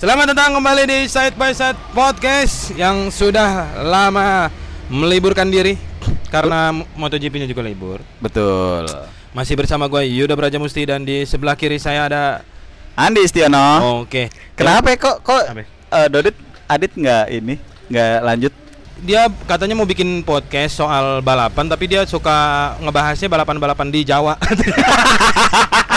Selamat datang kembali di Side by Side Podcast yang sudah lama meliburkan diri karena MotoGP-nya juga libur. Betul. Masih bersama gue Yuda Brajamusti dan di sebelah kiri saya ada Andi Istiono. Oke. Kenapa ya, kok kok Apa? eh, Dodit Adit nggak ini nggak lanjut? Dia katanya mau bikin podcast soal balapan tapi dia suka ngebahasnya balapan-balapan di Jawa.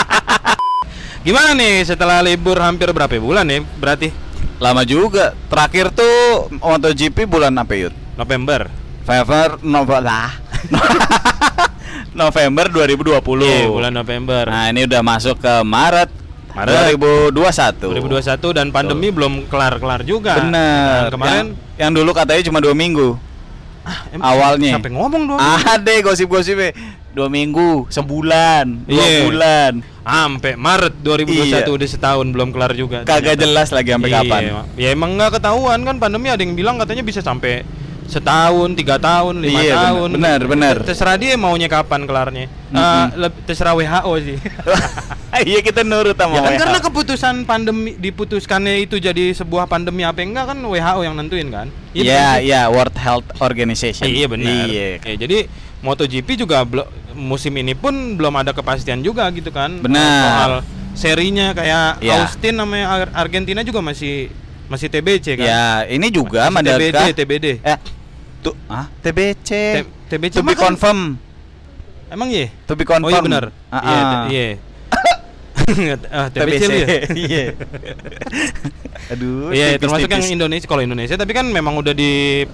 Gimana nih setelah libur hampir berapa bulan ya berarti? Lama juga. Terakhir tuh MotoGP bulan apa Yud? November. November November lah. November 2020. Iya, bulan November. Nah, ini udah masuk ke Maret Maret. 2021. 2021 dan pandemi belum kelar-kelar juga. Bener. Dan kemarin yang, yang dulu katanya cuma dua minggu. em- awalnya. Sampai ngomong dong. Ada gosip-gosipnya dua minggu, sebulan, dua Iya. bulan. Sampai Maret 2021 Iya. udah setahun belum kelar juga. Kagak ternyata. jelas lagi sampai Iya, kapan. Ya emang nggak ketahuan kan pandemi ada yang bilang katanya bisa sampai setahun, tiga tahun, lima Iya, tahun. benar, benar. Terserah dia maunya kapan kelarnya. Mm-mm. Eh, leb- terserah WHO sih. Iya kita nurut sama ya kan WHO. karena keputusan pandemi diputuskannya itu jadi sebuah pandemi apa enggak kan WHO yang nentuin kan. Iya, benar sih? iya World Health Organization. Iya benar. Iya. Ya, jadi MotoGP juga musim ini pun belum ada kepastian juga gitu kan. Benar. Soal serinya kayak Iya. Austin namanya Ar- Argentina juga masih masih TBC kan. Ya, ini juga Masih Mandalika. TBD, TBD. Eh, tuh, ah, TBC. T- TBC to be kan- confirm. Emang iya? To be confirm. Oh iya benar. Ah, Iya, ah. t- iya. Ah, TBC ya? Iya. Aduh, Iya, termasuk yang tipis-tipis. Indonesia kalau Indonesia tapi kan memang udah di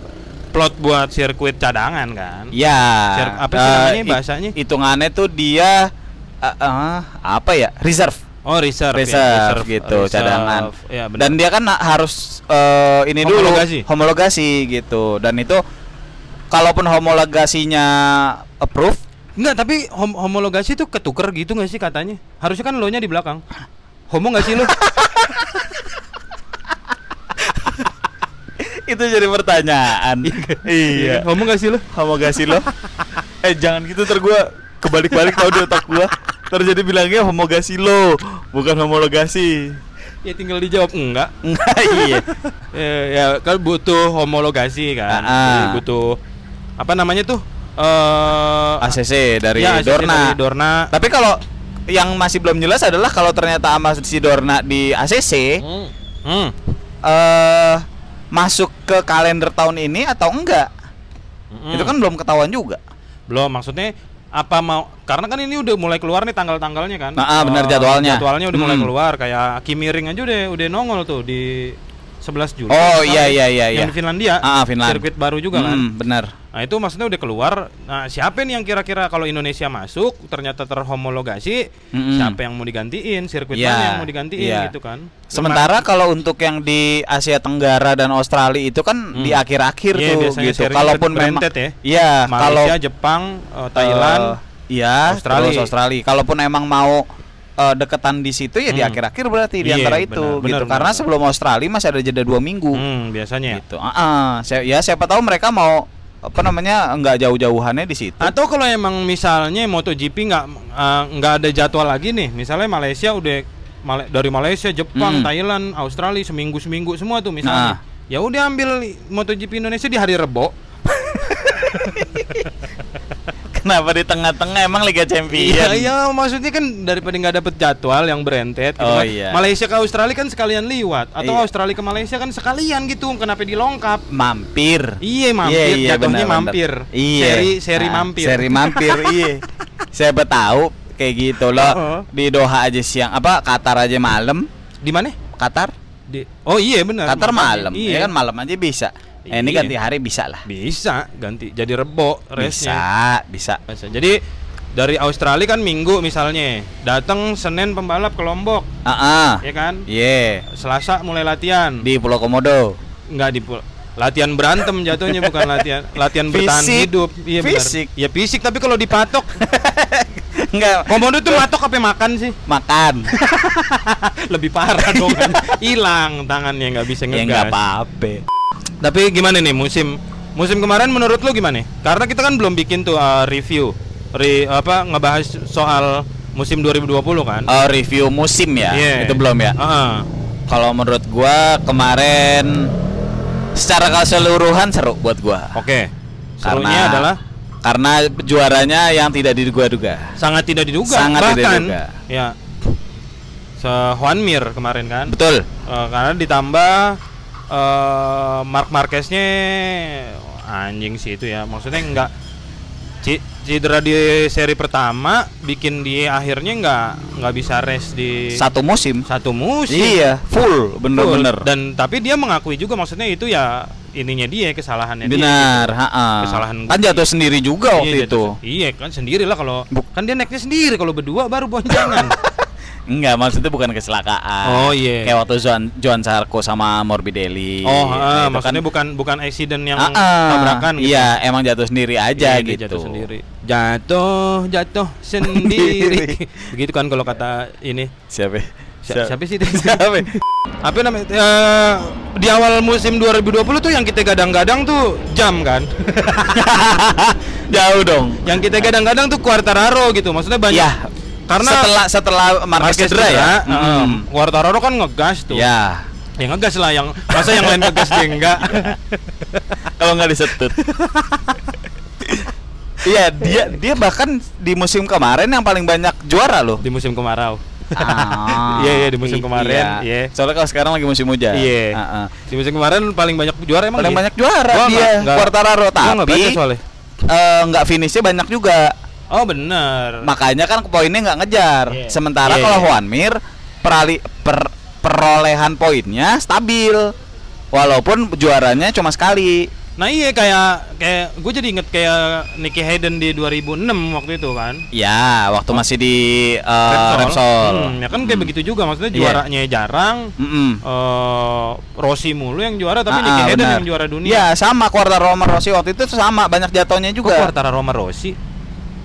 plot buat sirkuit cadangan kan. Ya. Sir- apa sih eh, namanya bahasanya? Hitungannya tuh dia eh, eh, apa ya? Reserve. Oh, reserve, ya, Reserve, gitu, reserve. cadangan. Ya, benar. Dan dia kan harus eh, ini Homologasi. dulu homologasi gitu. Dan itu kalaupun homologasinya approve, Enggak, tapi hom- homologasi itu ketuker gitu nggak sih katanya? Harusnya kan lo nya di belakang. Homo nggak sih lo? itu jadi pertanyaan. iya. Homo nggak sih lo? Homologasi lo. eh jangan gitu ter gua kebalik-balik tau di otak gua. Terjadi bilangnya homologasi lo, bukan homologasi. Ya tinggal dijawab enggak. Enggak iya. Ya, ya kan butuh homologasi kan. Ah, ah. Jadi butuh apa namanya tuh? Eh ACC dari ya, ACC Dorna. dari Dorna. Tapi kalau yang masih belum jelas adalah kalau ternyata sama si Dorna di ACC Hmm. Hmm. eh masuk ke kalender tahun ini atau enggak? Mm-mm. Itu kan belum ketahuan juga. belum maksudnya apa mau karena kan ini udah mulai keluar nih tanggal-tanggalnya kan. Nah, ah, benar Eh, jadwalnya. Jadwalnya udah mulai Hmm. keluar kayak Kimi Ring aja udah udah nongol tuh di 11 Juli. Oh, iya, iya, iya, Yang iya. di Finlandia. Ah, Finland. Sirkuit baru juga kan. Hmm, benar. Nah, itu maksudnya udah keluar. Nah, siapa nih yang kira-kira kalau Indonesia masuk ternyata terhomologasi, Mm-mm. siapa yang mau digantiin? Sirkuit Iya, mana yang mau digantiin iya. gitu kan. Sementara kalau untuk yang di Asia Tenggara dan Australia itu kan Hmm. di akhir-akhir Iya, tuh gitu. Kalaupun memang ya. Iya, kalau Malaysia, Jepang, eh, Thailand, eh, iya, Australia. terus Australia. Kalaupun emang mau eh, deketan di situ ya di Hmm. akhir-akhir berarti di Iya, antara itu benar, gitu. benar. Karena sebelum Australia masih ada jeda dua minggu hmm, biasanya. gitu. Ah, ah. Saya- ya siapa tahu mereka mau apa namanya nggak jauh-jauhannya di situ. Atau kalau emang misalnya MotoGP nggak eh, nggak ada jadwal lagi nih, misalnya Malaysia udah Male- dari Malaysia, Jepang, Hmm. Thailand, Australia seminggu seminggu semua tuh misalnya. Nah. Ya udah ambil MotoGP Indonesia di hari Rebo. Kenapa di tengah-tengah emang Liga Champions? Iya, iya, maksudnya kan daripada nggak dapet jadwal yang berentet gitu Oh, kan. iya. Malaysia ke Australia kan sekalian liwat atau Iya. Australia ke Malaysia kan sekalian gitu, kenapa dilongkap? Mampir. Iya, mampir, jatuhnya benar, mampir. Iya. Seri seri Nah, mampir. Seri mampir, iya. Siapa tahu kayak gitu loh. Oh. Di Doha aja siang, apa Qatar aja malam. Di mana? Qatar? Di Oh iya benar. Qatar malam. Iya. Ya kan malam aja bisa. Eh, ini Iya. ganti hari bisa lah. Bisa ganti jadi rebo race-nya. Bisa, bisa. Bisa. Jadi dari Australia kan minggu misalnya, datang Senin pembalap ke Lombok, Ah, ah. ya kan? Iya. Selasa mulai latihan. Di Pulau Komodo. Enggak di pul- latihan berantem jatuhnya bukan latihan latihan bertahan Fisik. hidup. Iya benar. Fisik. Ya fisik tapi kalau dipatok Enggak komodo tuh matok apa makan sih? makan. Lebih parah dong kan. Hilang tangannya nggak bisa ya ngegas. enggak apa-apa. Tapi gimana nih musim musim kemarin menurut lu gimana? Karena kita kan belum bikin tuh uh, review, Re, apa ngebahas soal musim 2020 kan? Oh, review musim ya? Iya. Itu belum ya? Heeh. kalau menurut gua kemarin secara keseluruhan seru buat gua. Oke. Serunya Karena adalah karena juaranya yang tidak diduga-duga. sangat tidak diduga. Sangat tidak Bahkan, diduga. Ya. Se Juan Mir kemarin kan. Betul. Eh, karena ditambah eh Mark Marqueznya anjing sih itu ya. Maksudnya enggak ci- cedera di seri pertama bikin dia akhirnya nggak nggak bisa rest di Satu musim. satu musim. Iya, full bener-bener. Full. Dan tapi dia mengakui juga maksudnya itu ya ininya dia kesalahannya dia. Benar, gitu. ha-ha. Kesalahan Kan Guti. jatuh sendiri juga waktu Iya, itu. jatuh- Iya kan sendiri lah kalau kan dia naiknya sendiri kalau berdua baru boncengan. Enggak, maksudnya bukan kecelakaan. Oh, iya. Kayak waktu Joan Joan Sarko sama Morbidelli. oh, Nah, ah, itu maksudnya kan- bukan bukan accident yang ah. tabrakan gitu. Iya, emang jatuh sendiri aja Iya, gitu. Jatuh sendiri. Jatuh, jatuh sendiri. Begitu kan kalau kata ini. Siapa? Si- siapa sih itu? Siapa? Apa namanya? eh, di awal musim 2020 tuh yang kita gadang-gadang tuh jam kan. Jauh dong. yang kita gadang-gadang tuh Quartararo gitu. Maksudnya banyak. Iya. Karena setelah setelah Marquez cedera ya. heeh. Hmm. Quartararo kan ngegas tuh. Ya. Ya ngegas lah yang masa yang lain ngegas dia enggak. Kalau nggak disetut. Iya, dia dia bahkan di musim kemarin yang paling banyak juara loh. di musim kemarau. Ah, Iya, iya, di musim i- kemarin, iya. Soalnya kalau sekarang lagi musim hujan. Iya. Heeh. Di musim kemarin paling banyak juara emang Paling dia? banyak juara Gua dia Quartararo nggak tapi eh, nggak finishnya banyak juga. Oh bener. Makanya kan poinnya nggak ngejar. Iya. Sementara Iya, kalau iya. Juan Mir perali per, perolehan poinnya stabil. Walaupun juaranya cuma sekali. Nah iya kayak kayak gue jadi inget kayak Nicky Hayden di 2006 waktu itu kan. Ya, waktu masih di eh, Repsol. Repsol. Hmm, ya kan kayak Mm. begitu juga maksudnya Iya. juaranya jarang. Mm-mm. eh Rossi mulu yang juara tapi Ah, Nicky ah, Hayden benar. yang juara dunia. Iya, sama Quartararo sama Rossi waktu itu sama banyak jatuhnya Kok juga. Quartararo sama Rossi?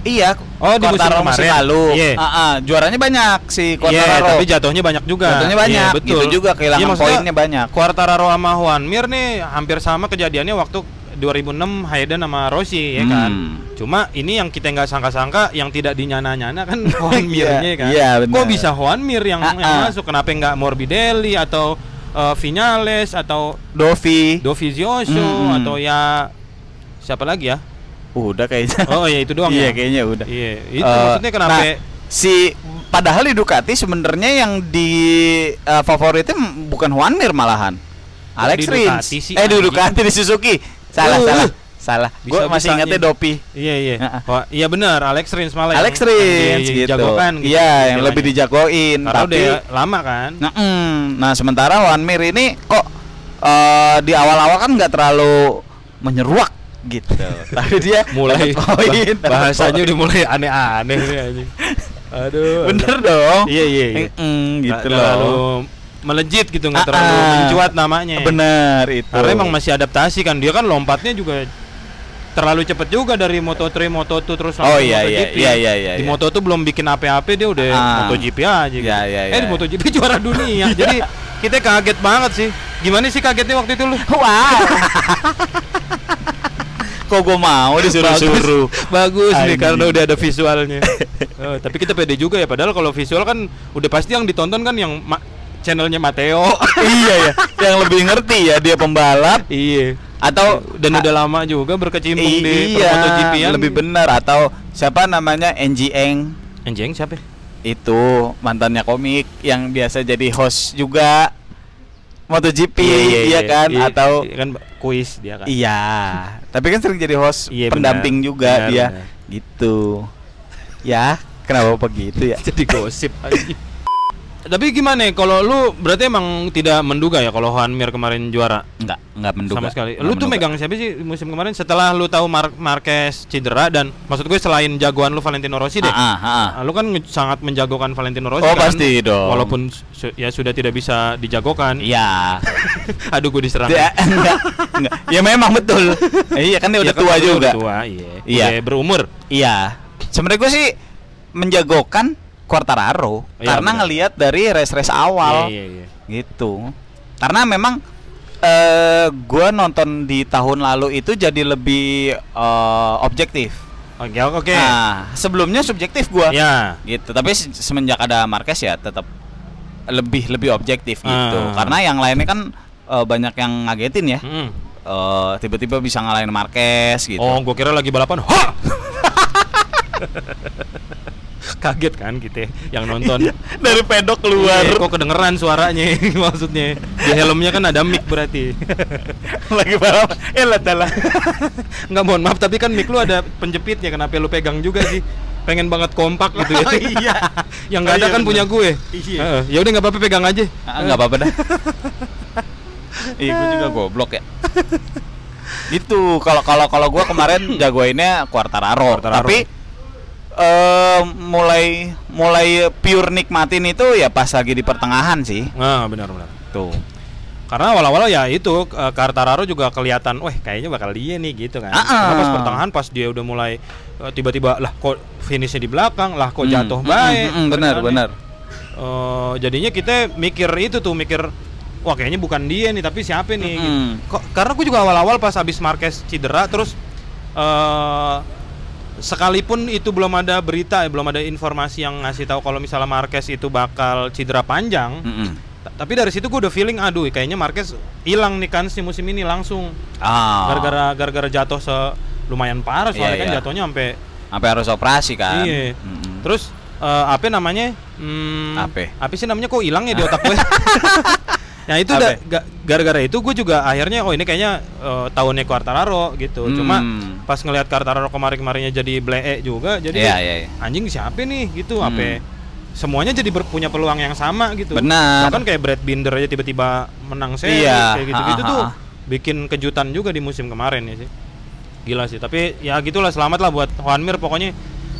Iya. Oh, di musim kemarin. lalu. Iya. Ah, ah, juaranya banyak si Iya, Quartararo. tapi jatuhnya banyak juga. Jatuhnya banyak, Iya, betul. gitu juga kehilangan Iya, maksudnya poinnya banyak. Quartararo sama Juan Mir nih hampir sama kejadiannya waktu 2006 Hayden sama Rossi ya kan. Hmm. Cuma ini yang kita nggak sangka-sangka yang tidak dinyana-nyana kan Juan Mirnya kan. iya, benar. Kok bisa Juan Mir yang, Ah, yang ah. masuk? Kenapa nggak Morbidelli atau eh, Vinales atau Dovi. Dovizioso Hmm. atau ya siapa lagi ya? Udah kayaknya. Oh ya itu doang iya, ya. kayaknya udah. Iya, itu Eh, maksudnya kenapa nah, si padahal di Ducati sebenarnya yang di eh, favoritin bukan Juan Mir malahan. Kok Alex di Rins. Sih, eh di? Ducati di Suzuki. Salah, Uh, salah. uh. Salah. Gue masih ingetnya Dopi. Iya iya. Wah, iya benar Alex Rins malah Alex yang- Rins yang gitu. gitu Iya, yang istilahnya. lebih dijagoin. Karena tapi udah lama kan. Nah, mm, nah sementara Juan Mir ini kok eh, di awal-awal kan nggak terlalu menyeruak gitu. Tapi dia mulai poin, bah- bahasanya udah mulai aneh-aneh nih anjing. Aduh. bener dong. Iya iya iya. Mm, gitu terlalu loh. melejit gitu nggak terlalu mencuat namanya. Bener itu. Karena emang masih adaptasi kan dia kan lompatnya juga terlalu cepet juga dari Moto3, Moto2 terus Oh, iya, iya, MotoGP. iya, iya, iya, Di iya. Moto2 belum bikin apa-apa dia udah Ah. MotoGP aja gitu. Iya, iya, Eh iya. di MotoGP juara dunia. Jadi kita kaget banget sih. Gimana sih kagetnya waktu itu lu? Wah. Kok gue mau disuruh-suruh. Bagus nih Anjing. karena udah ada visualnya. Oh, tapi kita pede juga ya padahal kalau visual kan udah pasti yang ditonton kan yang ma- channelnya Mateo. iya ya, yang lebih ngerti ya dia pembalap iya. atau Dan udah lama juga berkecimpung di iya, MotoGP lebih benar atau siapa namanya Enji Eng Anjing siapa? itu mantannya komik yang biasa jadi host juga MotoGP iya, kan iya, atau iya kan kuis dia kan. iya tapi kan sering jadi host Iya, pendamping benar. juga Benar, dia benar. gitu ya kenapa begitu ya Jadi gosip aja. Tapi gimana ya kalau lu berarti emang tidak menduga ya kalau Juan Mir kemarin juara enggak enggak menduga sama sekali. Nggak Lu tuh megang siapa sih musim kemarin setelah lu tahu Mar Marquez cedera dan maksud gue selain jagoan lu Valentino Rossi deh. Ah, ah, ah. Ah, Lu kan sangat menjagokan Valentino Rossi Oh, kan? pasti dong. Walaupun su- ya sudah tidak bisa dijagokan. iya Aduh gue diserang. Dia- enggak, enggak. ya memang betul iya kan dia udah kan, tua udah juga Tua, iya. Iya. Udah berumur. Iya. Sebenarnya gue sih menjagokan Quartararo Iya, karena benar. ngelihat dari race-race awal Iya, iya, iya. gitu. Karena memang eh gue nonton di tahun lalu itu jadi lebih eh, objektif. Oke, oke. Nah, sebelumnya subjektif gue. Ya. Gitu. Tapi se- semenjak ada Marquez ya tetap lebih lebih objektif gitu. Ah. Karena yang lainnya kan eh, banyak yang ngagetin ya. Mm. Eh, tiba-tiba bisa ngalahin Marquez gitu. Oh, gua kira lagi balapan. Ha! Kaget kan kita yang nonton. Dari pedok keluar Iya, kok kedengeran suaranya maksudnya. Di helmnya kan ada mic berarti. lagi balap. Eh lah. Nggak mohon maaf tapi kan mic lu ada penjepitnya kenapa lu pegang juga sih? Pengen banget kompak gitu ya. Oh, iya. Yang nggak Oh, ada iya, kan punya gue. Iya. Ya udah nggak apa-apa pegang aja. Ah, nggak apa-apa dah. Iya, gue juga goblok ya. Itu kalau kalau kalau gua kemarin jagoinnya Quartararo, Quartararo. tapi eh mulai mulai pure nikmatin itu ya pas lagi di pertengahan sih. Nah, benar-benar. Tuh. Karena awal-awal ya itu eh, Quartararo juga kelihatan, wah kayaknya bakal dia nih gitu kan. Ah. Karena pas pertengahan pas dia udah mulai eh, tiba-tiba lah kok finishnya di belakang, lah kok Hmm, jatuh hmm, baik. hmm, hmm, benar Kan, benar. eh, jadinya kita mikir itu tuh mikir wah kayaknya bukan dia nih tapi siapa nih gitu. Mm. Kok karena aku juga awal-awal pas habis Marquez cedera terus eh sekalipun itu belum ada berita belum ada informasi yang ngasih tahu kalau misalnya Marquez itu bakal cedera panjang Mm-mm. Ta- tapi dari situ gue udah feeling aduh kayaknya Marquez hilang nih kan si musim ini langsung Ah. gara-gara gara-gara jatuh se lumayan parah soalnya Iya, kan iya. jatuhnya sampai sampai harus operasi kan. Iya. Mm-mm. Terus eh, apa namanya? Hmm, Apa? Apa sih namanya kok hilang ya di otak gue? Nah itu udah ga- gara-gara itu gue juga akhirnya oh ini kayaknya eh, tahunnya Quartararo gitu. Cuma Hmm. pas ngelihat Quartararo kemarin-kemarinnya jadi blee juga jadi Iya, iya, iya. anjing siapa nih gitu Hmm. apa semuanya jadi punya peluang yang sama gitu. Benar. Bahkan kayak Brad Binder aja tiba-tiba menang seri Iya, kayak gitu-gitu tuh bikin kejutan juga di musim kemarin ya sih. Gila sih, tapi ya gitulah selamat lah buat Juan Mir pokoknya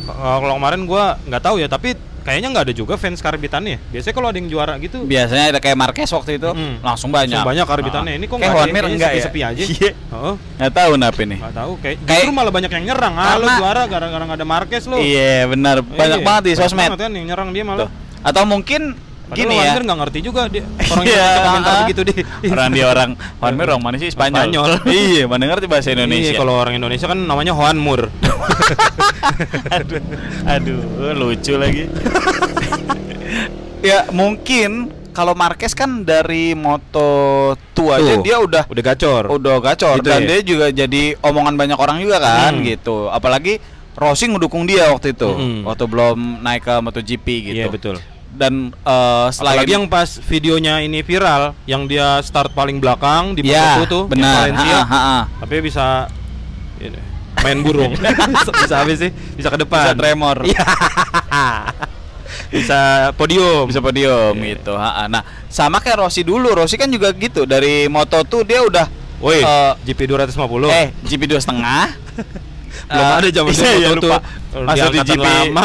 uh, kalau kemarin gua nggak tahu ya, tapi kayaknya nggak ada juga fans karbitannya. Biasanya kalau ada yang juara gitu Biasanya ada kayak Marquez waktu itu Mm. langsung banyak. langsung banyak karbitannya. Ah. Ini kok kayak nggak Juan ada, Mir kayaknya enggak ya? aja. Iya. Heeh. Nggak tahu kenapa nih. Nggak tahu kayak Kayak- justru malah banyak yang nyerang. Ah, lu juara gara-gara nggak ada Marquez lu. Iya benar banyak Iya, banget di banyak sosmed. banget kan yang nyerang dia malah. Tuh. Atau mungkin Padahal gini Juan ya. Mir nggak ngerti juga dia orang Iya, Indonesia komentar ah. begitu deh. Orang dia orang Juan Mir orang mana sih Spanyol. Spanyol. iya, mana ngerti bahasa Indonesia. Iya, kalau orang Indonesia kan namanya Juan Mur. aduh, aduh, lucu lagi. ya mungkin kalau Marquez kan dari Moto 2 aja dia udah udah gacor. udah gacor Gitu dan ya? dia juga jadi omongan banyak orang juga kan Hmm. gitu. Apalagi Rossi ngedukung dia waktu itu Mm-mm. waktu belum naik ke MotoGP gitu. Iya betul. Dan eh selain Apalagi yang pas videonya ini viral, yang dia start paling belakang di ya, Moto2 tuh, benar. Valencia, Ha, ha, ha. tapi bisa ini, main burung. bisa apa sih? Bisa ke depan. Bisa tremor. Iya. bisa podium. bisa podium Iya. gitu. Ha, ha. Nah, sama kayak Rossi dulu. Rossi kan juga gitu dari Moto 2 dia udah Woi, eh, GP 250. eh GP dua setengah. belum ada zaman iya, iya, Moto2. lupa. Di Masuk di GP lama.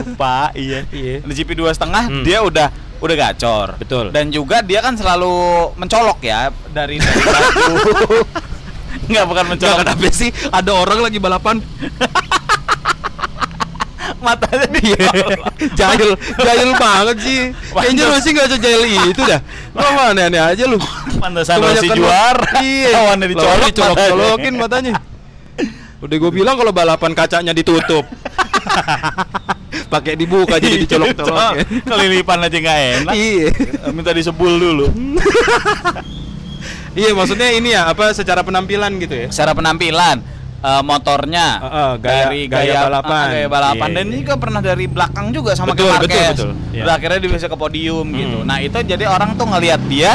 Lupa, iya. Iya. Di GP dua setengah Hmm. dia udah udah gacor. Betul. Dan juga dia kan selalu mencolok ya dari dari baju. Enggak bukan mencolok. kenapa sih ada orang lagi balapan Matanya Iya. dicolok. jahil jahil banget sih kayaknya. Rossi nggak sejahil itu dah lo mah aneh-aneh aja lu Pantesan lo- juara. iya Lawannya dicolok. matanya. colokin matanya udah gue bilang kalau balapan kacanya ditutup pakai dibuka jadi dicolok colok Kelilipan aja nggak enak. iya Minta disebul dulu. iya maksudnya ini ya apa secara penampilan gitu ya Secara penampilan eh, motornya Heeh, gaya- dari gaya balapan. ah, gaya balapan Iya, dan iya. ini juga pernah dari belakang juga sama Betul, kayak betul, Marquez. betul. Iya. Udah akhirnya dia bisa ke podium gitu. Hmm. Nah, itu jadi orang tuh ngelihat dia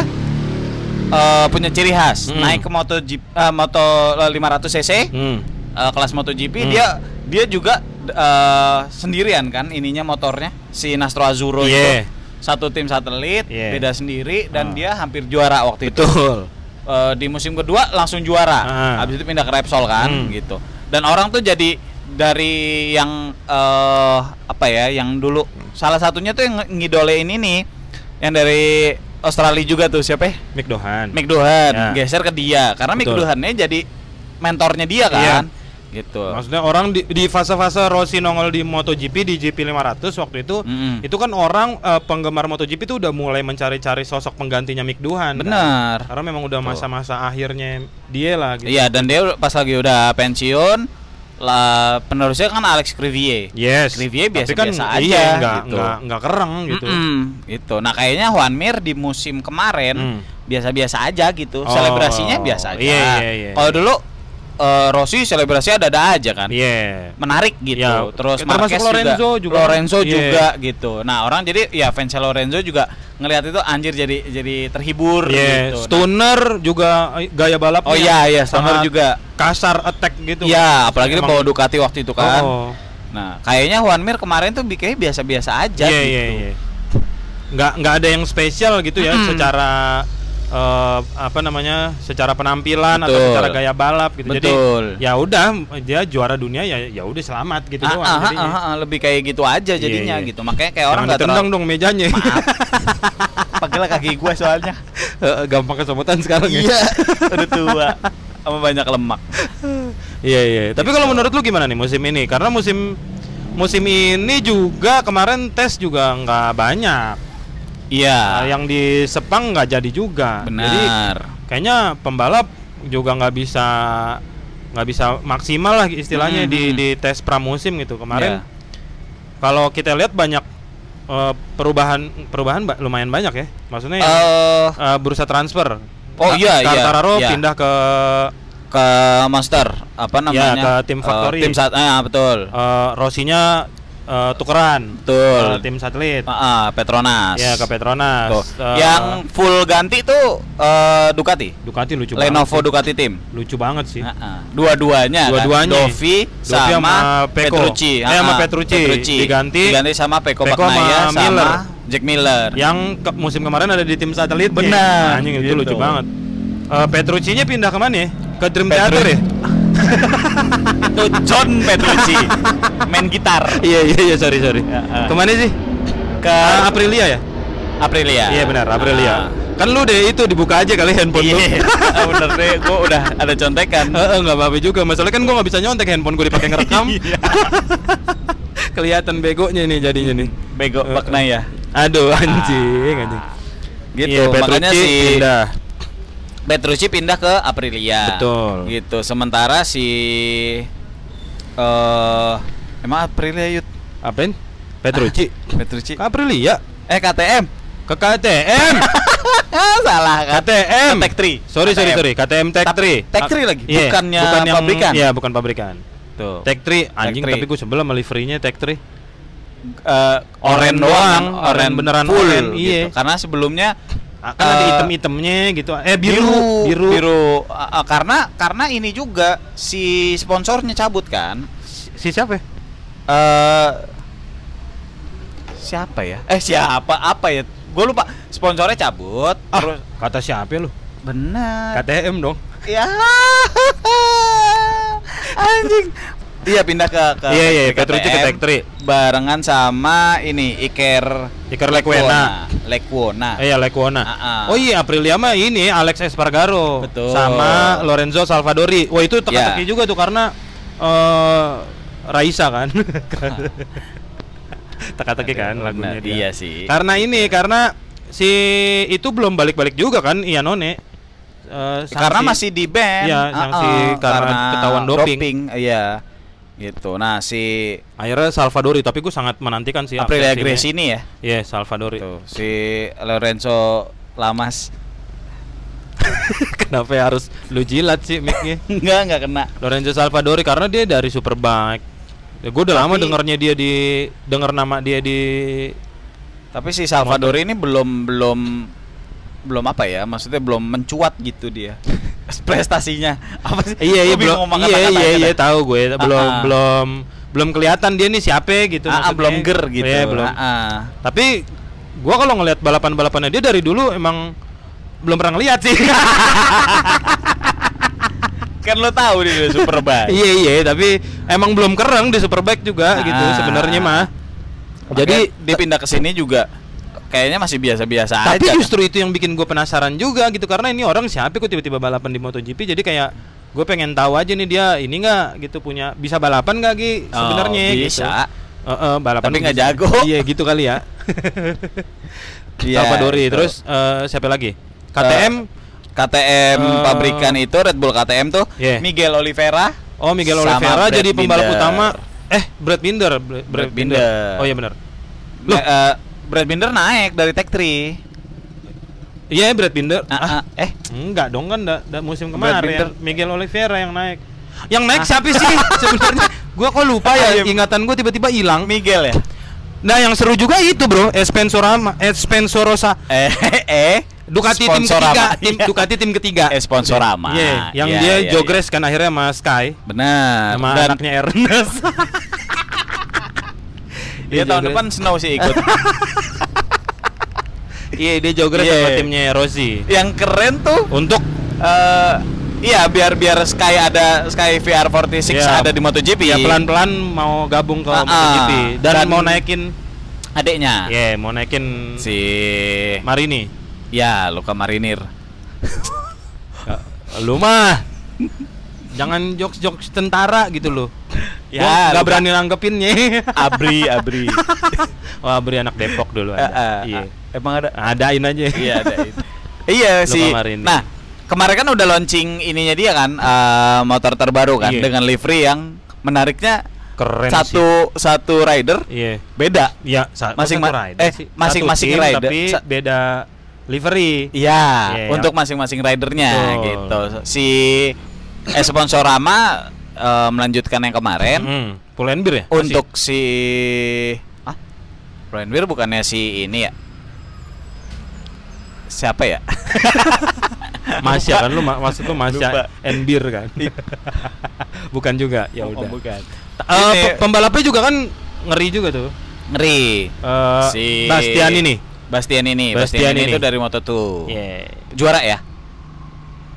eh, punya ciri khas. Hmm. Naik ke Moto Jeep, eh, Moto 500 cc hmm. eh, kelas MotoGP Hmm. dia dia juga eh, sendirian kan ininya motornya si Nastro Azzurro Iya. itu satu tim satelit Iya. beda sendiri dan Ah. dia hampir juara waktu itu betul Eh, di musim kedua langsung juara Ah. habis itu pindah ke Repsol kan Hmm. gitu dan orang tuh jadi dari yang eh apa ya yang dulu salah satunya tuh yang ngidolein ini yang dari Australia juga tuh siapa ya? Mick Dohan Mick Dohan Ya. geser ke dia karena Mick Betul. Dohannya jadi mentornya dia kan gitu Maksudnya orang di, di fase-fase Rossi nongol di MotoGP di GP 500 waktu itu Mm-mm. itu kan orang eh, penggemar MotoGP itu udah mulai mencari-cari sosok penggantinya Mick Duhan. kan? benar Karena memang udah masa-masa akhirnya dia lah gitu. iya dan dia pas lagi udah pensiun lah penerusnya kan Alex Crivier. Yes. Crivier Tapi biasa-biasa aja iya, nggak, gitu. nggak, nggak kereng gitu. Mm-mm, gitu. Nah kayaknya Juan Mir di musim kemarin Hmm. biasa-biasa aja gitu. Oh, Selebrasinya biasa aja. iya, iya, iya. Kalau dulu eh, Rossi selebrasinya ada-ada aja kan. Iya. Menarik gitu. Ya, Terus termasuk Marquez Lorenzo juga. Lorenzo Iya. juga gitu. Nah, orang jadi ya fans Lorenzo juga ngelihat itu anjir jadi jadi terhibur Iya, gitu. Nah, Stoner juga eh, gaya balapnya. Oh iya iya, Stoner juga. kasar attack gitu. Iya, apalagi dia Emang- bawa Ducati waktu itu kan. Oh, Nah, kayaknya Juan Mir kemarin tuh bikinnya biasa-biasa aja Iya gitu. iya iya. Nggak nggak ada yang spesial gitu ya Mm-mm. secara eh, apa namanya? secara penampilan atau Betul. secara gaya balap gitu. Betul. Jadi ya udah dia juara dunia ya ya udah selamat gitu Ah, doang ah, jadinya. ah, ah, lebih kayak gitu aja jadinya iya. gitu. Makanya kayak orang nggak terlalu dong mejanya. pegel kaki gue soalnya. Gampang kesemutan sekarang ya. Iya, udah tua sama banyak lemak. Iya iya. Tapi kalau menurut lu gimana nih musim ini? Karena musim musim ini juga kemarin tes juga nggak banyak. Iya, Nah, yang di Sepang nggak jadi juga. Jadi benar. kayaknya pembalap juga nggak bisa nggak bisa maksimal lah istilahnya Mhm, di mhm. di tes pramusim gitu kemarin. Iya. Kalau kita lihat banyak eh, perubahan perubahan ba- lumayan banyak ya. Maksudnya yang, Eh, eh, bursa transfer. Oh, iya, iya, Quartararo iya. pindah ke ke Monster apa namanya? Ya, ke tim Eh, Factory. tim saat ah betul. eh, Rosinya eh, tukeran Betul. ke tim satelit. Ah, ah, Petronas. Ya ke Petronas. Tuh. Eh, Yang full ganti tuh eh, Ducati. Ducati lucu Lenovo banget. sih. Ducati tim. Lucu banget sih. Ah, ah. Dua-duanya. Dua-duanya. Kan? Dovi, Dovi sama, sama Peko. Petrucci. Eh, sama Ah, Petrucci. Diganti- Diganti sama Peko, Peko sama sama, Miller. Jack Miller. Yang ke musim kemarin ada di tim satelit. Benar, Anjing itu gitu. lucu banget. Eh Petrucci-nya pindah ke mana ya? Ke Dream Petrucci. Theater ya? itu John Petrucci main gitar Iya iya iya sorry sorry. Ya, ah. Ke mana sih? ke Ah, Aprilia ya? Aprilia. Iya benar Aprilia. Ah. Kan lu deh itu dibuka aja kali handphone lu. Iya, bener deh, gua udah ada contekan. Heeh, nggak apa-apa juga. Masalahnya kan gua nggak bisa nyontek handphone gua dipakai ngerekam. Iya. Kelihatan begonya nih jadinya nih. Bego makna ya. Aduh anjing anjing. Gitu, Iya, makanya si pindah. Petrucci pindah ke Aprilia. Betul. Gitu. Sementara si eh emang Aprilia Yud Apain? Petrucci. Petrucci. Ke Aprilia. Eh KTM. Ke KTM. Salah kan. KTM. Tech 3. Sorry sorry sorry. KTM Tech 3. Tech 3 lagi? Iya, Bukannya bukan yang, pabrikan? Iya, bukan pabrikan. Tuh. Tech 3 anjing Tech 3. tapi gue sebelah sama liverynya Tech 3. Eh, Oren doang, oren beneran full oren, gitu. iya. Karena sebelumnya Ah, Kan ada Eh, item-itemnya gitu. Eh biru, biru. biru. Ah, ah, karena karena ini juga si sponsornya cabut kan. Si siapa? ya? Eh siapa ya? Eh siapa? Apa ya? Gue lupa. Sponsornya cabut. Ah, Terus kata siapa lu? benar. KTM dong. Ya. Anjing. Dia pindah ke ke Iya, iya, ke Petrucci ke KTM, Tech 3. barengan sama ini Iker Iker Lekwena. Lekwona. Eh ya Lekwona. Ah, ah. Oh iya Aprilia mah ini Alex Espargaro Betul. sama Lorenzo Salvadori. Wah itu teka-teki Ya. juga tuh karena eh Raisa kan. teka-teki kan lagunya dia. Iya sih. Karena ini karena si itu belum balik-balik juga kan Ianone. Eh, karena masih di band. Iya, sanksi karena ketahuan doping. Iya. Gitu. Nah, si akhirnya Salvadori tapi gue sangat menantikan Aprilia absensinya. Grace ini ya. Iya, Salvadori. Tuh, si Lorenzo Lamas. Kenapa ya harus lu jilat sih mic-nya? enggak, enggak kena. Lorenzo Salvadori karena dia dari Superbike. Ya, gue udah lama Tapi- dengernya dia di denger nama dia di Tapi si Salvador ini belum belum belum apa ya? Maksudnya belum mencuat gitu dia. Prestasinya. Apa sih? Iya iya belum iya iya iya tahu gue belum Ah, ah. belum belum kelihatan dia nih siapa gitu Ah, ah, maksudnya. belum ger gitu. Iya, belum. Ah, ah. Tapi gua kalau ngelihat balapan-balapannya dia dari dulu emang belum pernah ngeliat sih. Kan lo tahu dia udah Superbike. iya iya tapi emang belum keren di Superbike juga Ah. gitu sebenarnya mah. Jadi Jadi dia pindah ke sini juga kayaknya masih biasa-biasa aja. tapi kan? justru itu yang bikin gue penasaran juga gitu karena ini orang siapa kok tiba-tiba balapan di MotoGP jadi kayak gue pengen tahu aja nih dia ini nggak gitu punya bisa balapan nggak Gi Oh, sebenarnya gitu. bisa. Heeh, balapan Tapi nggak jago. iya gitu kali ya Iya, Salvadori itu. terus eh, siapa lagi KTM KTM Eh. pabrikan itu Red Bull KTM tuh Yeah. Miguel Oliveira Oh Miguel Sama Oliveira Brad jadi pembalap Binder. utama. Eh Brad Binder, Brad, Brad Binder. Oh iya benar. Loh. Brad Binder naik dari Tech 3 Iya Brad Binder. Ah, ah, eh Enggak dong kan da, da musim kemarin Binder. Miguel Oliveira yang naik. Yang naik Ah. siapa sih sebenarnya? Gua kok lupa ya, ingatan gua tiba-tiba hilang. Miguel ya Nah, yang seru juga itu, Bro. Espensorama, Espensorosa. eh eh Ducati tim ketiga, tim Iya. Ducati tim ketiga. Eh, Sponsorama. Iya, yang Iya, dia iya, jogres kan akhirnya sama Sky benar sama dan anaknya Ernest. dia tahun jogres. depan Snow sih ikut Iya, dia jogres Iya. sama timnya Rossi. yang keren tuh Untuk eh iya biar biar Sky ada Sky VR 46 Iya. ada di MotoGP ya pelan-pelan mau gabung ke ah. MotoGP dan, Dan- mau naikin adiknya ya mau naikin si Marini. ya Luka Marinir Ya, Lu mah jangan jokes-jokes tentara gitu loh. Ya, nggak lu berani nanggepinnya. Abri Abri Wah, beri anak Depok dulu ada. eh, Iya. eh, emang ada Adain aja. iya ada itu. iya sih nah kemarin kan udah launching ininya dia kan eh, motor terbaru kan Iya. dengan livery yang menariknya Keren satu satu rider sih. Iya. beda Ya, sa- Masing- rider eh, sih. masing-masing rider. tapi Sa- beda livery. Iya, Iya, untuk masing-masing ridernya Betul. gitu. Si eh, Sponsorama eh, melanjutkan yang kemarin Hmm, beer ya? Masih? untuk si ah Brandweir bukannya si ini ya? Siapa ya? Masya kan lu ma- maksud lu. Masya beer kan? bukan juga. Ya Oh, udah. bukan. Eh, Ini pe- pembalapnya juga kan ngeri juga tuh. ngeri. Eh, si Bastian ini. Bastian ini, Bastian Bastian, ini, ini. itu dari Moto2. Iya. Juara ya?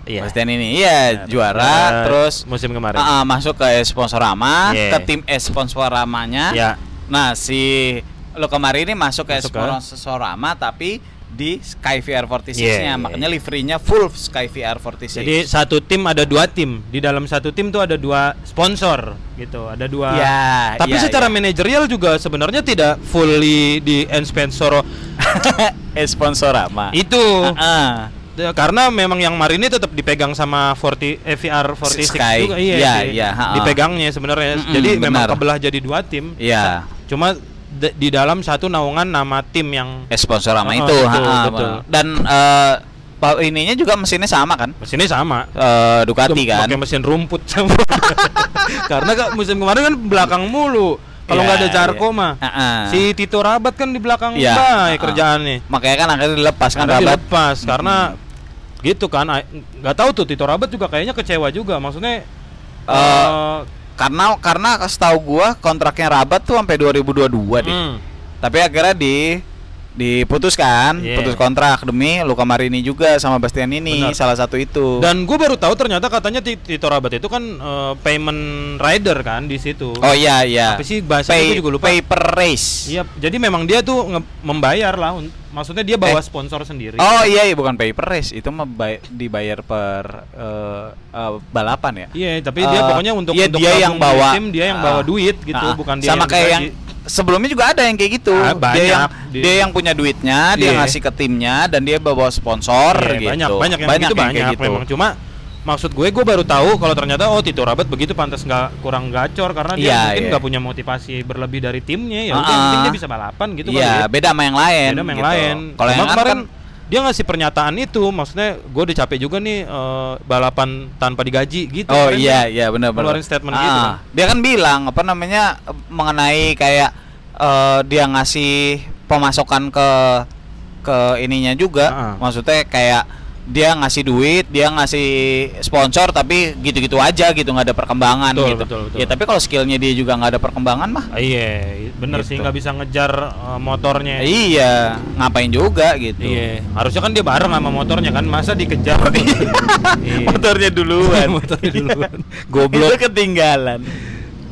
Iya. Bastian ini. Iya, juara Eh, terus musim kemarin. Ah, masuk ke Sponsorama, Iya. ke tim Sponsoramanya. Ya. Nah, si lo kemarin ini masuk ke Masuk ke- Sponsorama tapi di Sky VR 46-nya, Iya, iya, makanya iya. liverynya full Sky VR 46. Jadi satu tim ada dua tim. Di dalam satu tim tuh ada dua sponsor gitu. Ada dua. Ya, Tapi iya, secara iya. manajerial juga sebenarnya tidak fully di sponsor Sponsorama. itu. Ah, Ya, Karena memang yang Marini tetap dipegang sama 40 eh, VR 46 Sky. juga iya. Iya, iya, ha-ha. Dipegangnya sebenarnya. Mm-mm, Jadi memang benar. kebelah jadi dua tim. Iya. Cuma di dalam satu naungan nama tim yang eh, Sponsorama Ah, itu, betul, ha, ha, betul. Dan eh, pa- ininya juga mesinnya sama kan? mesinnya sama. Eh, Ducati kan. Pakai mesin rumput Karena kak musim kemarin kan belakang mulu. Kalau Iya, nggak ada Jarko iya. mah. Ah-ah. Si Tito Rabat kan di belakang Iya, baik ah-ah. kerjaannya. Makanya kan akhirnya dilepas kan Rabat. dilepas karena gitu kan nggak tahu tuh Tito Rabat juga kayaknya kecewa juga. Maksudnya Eh, eh, Karena karena setahu gua kontraknya Rabat tuh sampai 2022 deh. hmm, Tapi akhirnya di diputuskan, Iya. putus kontrak demi Luka Marini juga sama Bastian ini Benar. salah satu itu. Dan gue baru tahu ternyata katanya Ti- Tito Rabat itu kan eh, payment rider kan di situ. oh iya iya. Apa sih bahasanya Pay- gue juga lupa. Paper race. Iya, jadi memang dia tuh membayar lah. Maksudnya dia bawa Eh. sponsor sendiri. Oh iya, iya bukan paper race, itu dibayar per eh, eh, balapan ya. Iya, tapi dia Eh, pokoknya untuk iya, untuk dia yang bawa tim dia yang Ah. bawa duit gitu, Ah, bukan dia sama kayak yang. Sebelumnya juga ada yang kayak gitu. Ah, dia banyak. yang Di- dia yang punya duitnya, dia Iya. ngasih ke timnya dan dia bawa sponsor Iya, gitu. banyak banyak yang begitu yang kayak banyak gitu. memang cuma maksud gue gue baru tahu kalau ternyata oh Tito Rabat begitu pantas nggak kurang gacor karena dia Iya, mungkin iya. nggak punya motivasi berlebih dari timnya ya yang penting dia bisa balapan gitu Iya, kali ya. beda sama yang lain. Beda sama yang gitu. lain. Kalau yang kemarin kemarin dia ngasih pernyataan itu maksudnya gue udah capek juga nih eh, balapan tanpa digaji gitu Oh Kemarin iya iya benar benar. ngeluarin statement gitu kan. Dia kan bilang apa namanya mengenai kayak eh, dia ngasih pemasukan ke ke ininya juga. Ah. Maksudnya kayak dia ngasih duit, dia ngasih sponsor tapi gitu-gitu aja gitu nggak ada perkembangan Betul, gitu. betul, betul. Ya tapi kalau skillnya dia juga nggak ada perkembangan mah. Ah, iya bener sih Gitu. nggak bisa ngejar eh, motornya Iya, ngapain juga gitu. Iya, harusnya kan dia bareng sama motornya kan, masa dikejar? Iya. Motornya duluan. Motornya duluan. Itu Goblok. ketinggalan.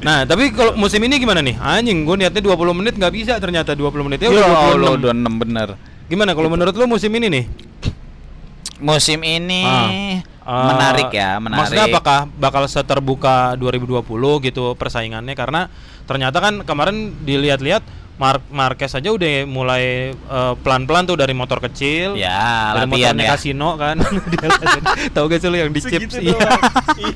Nah, tapi kalau musim ini gimana nih? Anjing, gue niatnya 20 menit nggak bisa ternyata 20 menit ya Ya udah Allah, 26. 26 bener. Gimana kalau menurut lu musim ini nih? Musim ini Ah, menarik ya, menarik. Maksudnya apakah bakal seterbuka 2020 gitu persaingannya karena ternyata kan kemarin dilihat-lihat Mar Marquez aja udah mulai eh, pelan-pelan tuh dari motor kecil. Ya, dari latihan motornya ya. kasino kan. Tahu gak sih lu yang di chips? Segitu Iya.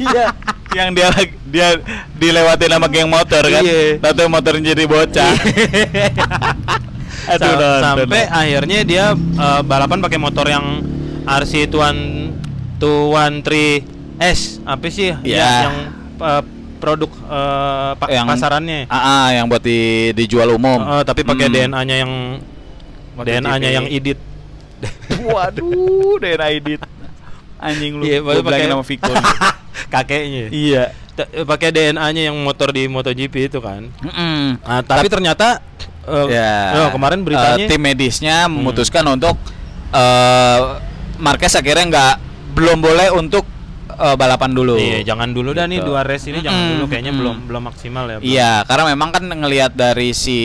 iya. Yang dia dia dilewatin sama geng motor kan. Iya. Tahu motornya jadi bocah. Aduh, Sa- sampai akhirnya dia eh, balapan pakai motor yang RC Tuan Tuan 3 S apa sih Iya. Ya, yang eh, produk eh, pa- Yang- pasarannya Ah, ah, yang buat di dijual umum. Eh, tapi pakai Hmm. DNA-nya yang DNA-nya MotoGP. yang edit Waduh, DNA edit. Anjing lu. Iya, Gua pakai bilangin sama Viko. kakeknya iya. Pakai DNA-nya yang motor di MotoGP itu kan Mm-mm. nah, tapi ternyata eh, Ya. oh, kemarin beritanya eh, tim medisnya memutuskan untuk eh Marquez akhirnya nggak belum boleh untuk eh, balapan dulu. Iya, jangan dulu dah nih Gitu. dua race ini jangan Mm-mm, dulu kayaknya mm-mm. belum belum maksimal ya. Iya, karena memang kan ngelihat dari si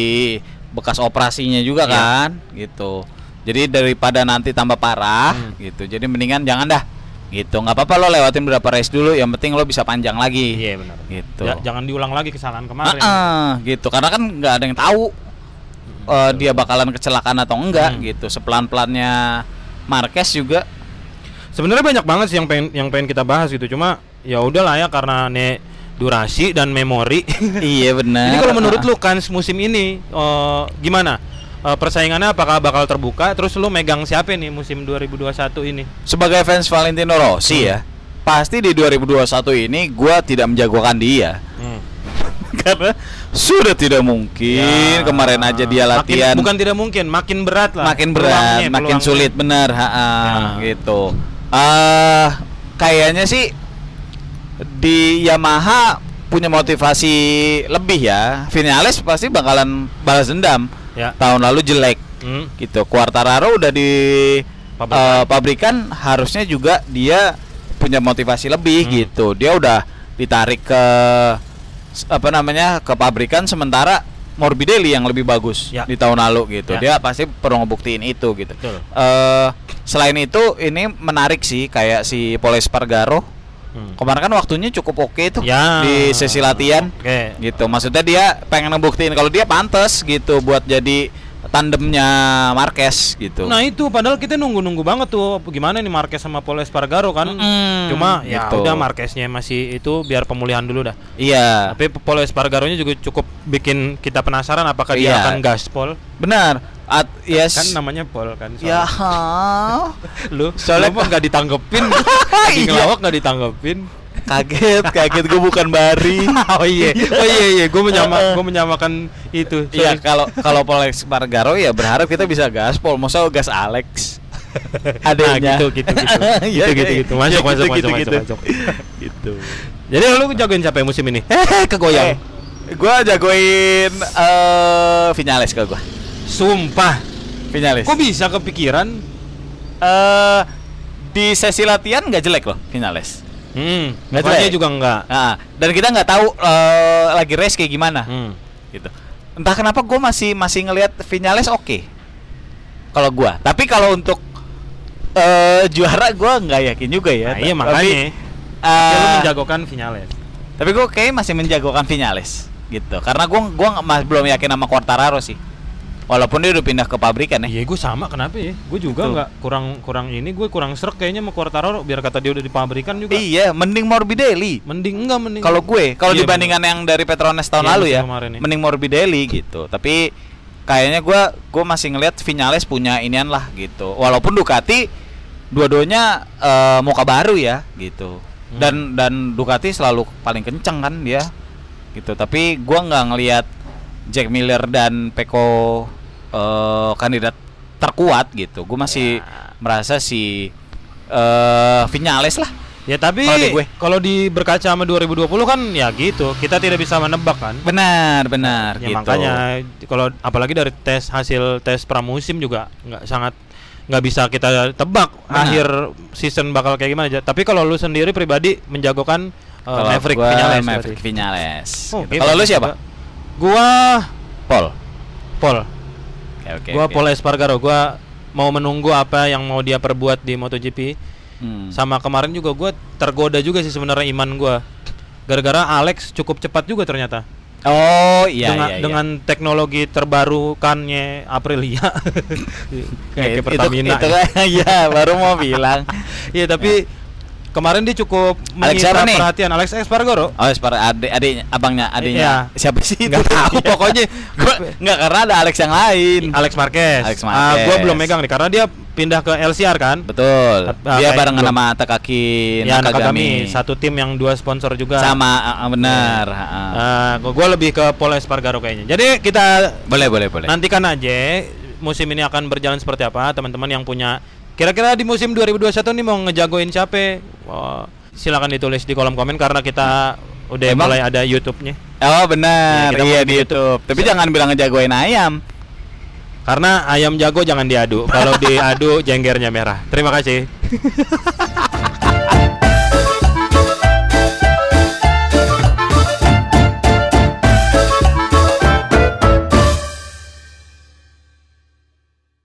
bekas operasinya juga Iya. kan, gitu. Jadi daripada nanti tambah parah, Hmm. gitu. Jadi mendingan jangan dah, gitu. nggak apa-apa lo lewatin beberapa race dulu, yang penting lo bisa panjang lagi. Iya benar. Gitu. Ja- jangan diulang lagi kesalahan kemarin. Ah, gitu. Karena kan nggak ada yang tahu eh, dia bakalan kecelakaan atau enggak, Hmm. gitu. Sepelan pelannya Marquez juga. Sebenarnya banyak banget sih yang pengen yang pengen kita bahas gitu. Cuma ya udahlah ya karena ne durasi dan memori. iya benar. Jadi kalau menurut lu kan musim ini eh, gimana? Eh, persaingannya apakah bakal terbuka? Terus lu megang siapa nih musim 2021 ini? sebagai fans Valentino Rossi ya, pasti di 2021 ini gua tidak menjagokan dia. Hmm. karena sudah tidak mungkin Ya. kemarin aja dia Makin- latihan bukan tidak mungkin, makin berat lah. makin berat Peluangnya, makin peluangnya. sulit bener ha ha, Ya. gitu eh kayaknya sih di Yamaha punya motivasi lebih ya Vinales pasti bakalan balas dendam Ya. tahun lalu jelek Hmm. gitu Quartararo udah di Pabrikan. eh, pabrikan harusnya juga dia punya motivasi lebih Hmm. gitu dia udah ditarik ke apa namanya ke pabrikan sementara Morbidelli yang lebih bagus Ya. di tahun lalu gitu Ya. dia pasti perlu ngebuktiin itu gitu Betul. eh selain itu ini menarik sih kayak si Paul Espargaro Hmm. kemarin kan waktunya cukup oke tuh Ya. di sesi latihan Oke. gitu maksudnya dia pengen ngebuktiin kalau dia pantas gitu buat jadi tandemnya Marquez gitu Nah itu padahal kita nunggu-nunggu banget tuh gimana nih Marquez sama Paul Espargaro kan. Mm-mm, Cuma ya gitu. udah Marqueznya masih itu biar pemulihan dulu dah. iya Tapi Paul Espargaronya juga cukup bikin kita penasaran apakah dia Iya. akan gaspol. benar At, yes Kan namanya Paul kan. ya soalnya. lu Soalnya- soalnya nggak ditanggepin. Lagi Iya. ngelawak nggak ditanggepin. Kaget kaget gue bukan Bari oh iya. Oh iya iya, gue menyama gue menyamakan itu. Iya kalau kalau Paul Espargaro ya berharap kita bisa gaspol masa gas Alex adanya Nah, gitu, gitu, gitu. Iya, Gitu, gitu, iya. gitu. Masuk, masuk, gitu, masuk, gitu, masuk, gitu Jadi lu jagoin siapa ya musim ini? Eh, kegoyang. Eh, gua jagoin eh Vinales ke gua Sumpah. Vinales Kok bisa kepikiran? eh di sesi latihan nggak jelek loh Vinales Hmm, Nggak jelek. juga enggak. Nah, dan kita nggak tahu eh, lagi race kayak gimana Hmm. gitu. Entah kenapa gue masih masih ngelihat Vinales oke. Kalau gua, tapi kalau untuk eh juara gua nggak yakin juga ya. Nah, iya Tapi, makanya. eh, Tapi lu menjagokan Vinales. tapi gue kayak masih menjagokan Vinales gitu. Karena gua gua mas- belum yakin sama Quartararo sih. Walaupun dia udah pindah ke pabrikan ya. Iya, gue sama kenapa ya? Gue juga nggak kurang kurang ini, gue kurang serak kayaknya sama Quartararo biar kata dia udah di pabrikan juga. Iya, mending Morbidelli. Mending enggak mending. Kalau gue, kalau Iya, dibandingkan yang dari Petronas tahun Iya, lalu ya, ya. mending Morbidelli gitu. Tapi kayaknya gue, gue masih ngelihat Vinales punya inian lah gitu. Walaupun Ducati dua-duanya eh, muka baru ya gitu. Hmm. Dan dan Ducati selalu paling kenceng kan dia gitu. Tapi gue nggak ngelihat Jack Miller dan Peko eh, kandidat terkuat gitu. Gue masih Ya. merasa si eh Vinales lah. Ya tapi Kalau di berkaca sama 2020 kan ya gitu. Kita tidak bisa menebak kan. Benar, benar Ya gitu. makanya kalau apalagi dari tes hasil tes pramusim juga nggak sangat nggak bisa kita tebak Benar. akhir season bakal kayak gimana aja. Tapi kalau lu sendiri pribadi menjagokan uh, Maverick Vinales Maverick. Vinales. Oh, gitu. oke, Kalau lu siapa? Gua Paul. Paul. Oke, oke. gua oke. Paul Espargaro. Gua mau menunggu apa yang mau dia perbuat di MotoGP. Hmm. Sama kemarin juga gua tergoda juga sih sebenarnya iman gua. Gara-gara Alex cukup cepat juga ternyata. Oh iya dengan iya, iya. dengan teknologi terbarukannya Aprilia kayak Itu- ke Pertamina. Itu, kan iya baru mau bilang. Iya tapi kemarin dia cukup Alex menyita siapa nih? perhatian Alex Espargaro. Oh, separ adik adiknya abangnya adiknya. Iya. Siapa sih? Nggak tahu, pokoknya. gua nggak karena ada Alex yang lain. Alex Marquez. Alex Ah, Marquez. gua belum megang nih karena dia pindah ke LCR kan. Betul. Ah, Dia barengan belum. sama Takaki Ya Nakagami. Nakagami satu tim yang dua sponsor juga. Sama ah, benar. ah. Ah, gua gua lebih ke Paul Espargaro kayaknya. Jadi kita Boleh boleh boleh. nantikan aja musim ini akan berjalan seperti apa teman-teman yang punya kira-kira di musim 2021 nih mau ngejagoin siapa Wah, silakan ditulis di kolom komen karena kita udah Emang? mulai ada YouTube-nya Oh benar. Iya, Iya di di YouTube. Tapi jangan bilang ngejagoin ayam. karena ayam jago jangan diadu kalau diadu jenggernya merah terima kasih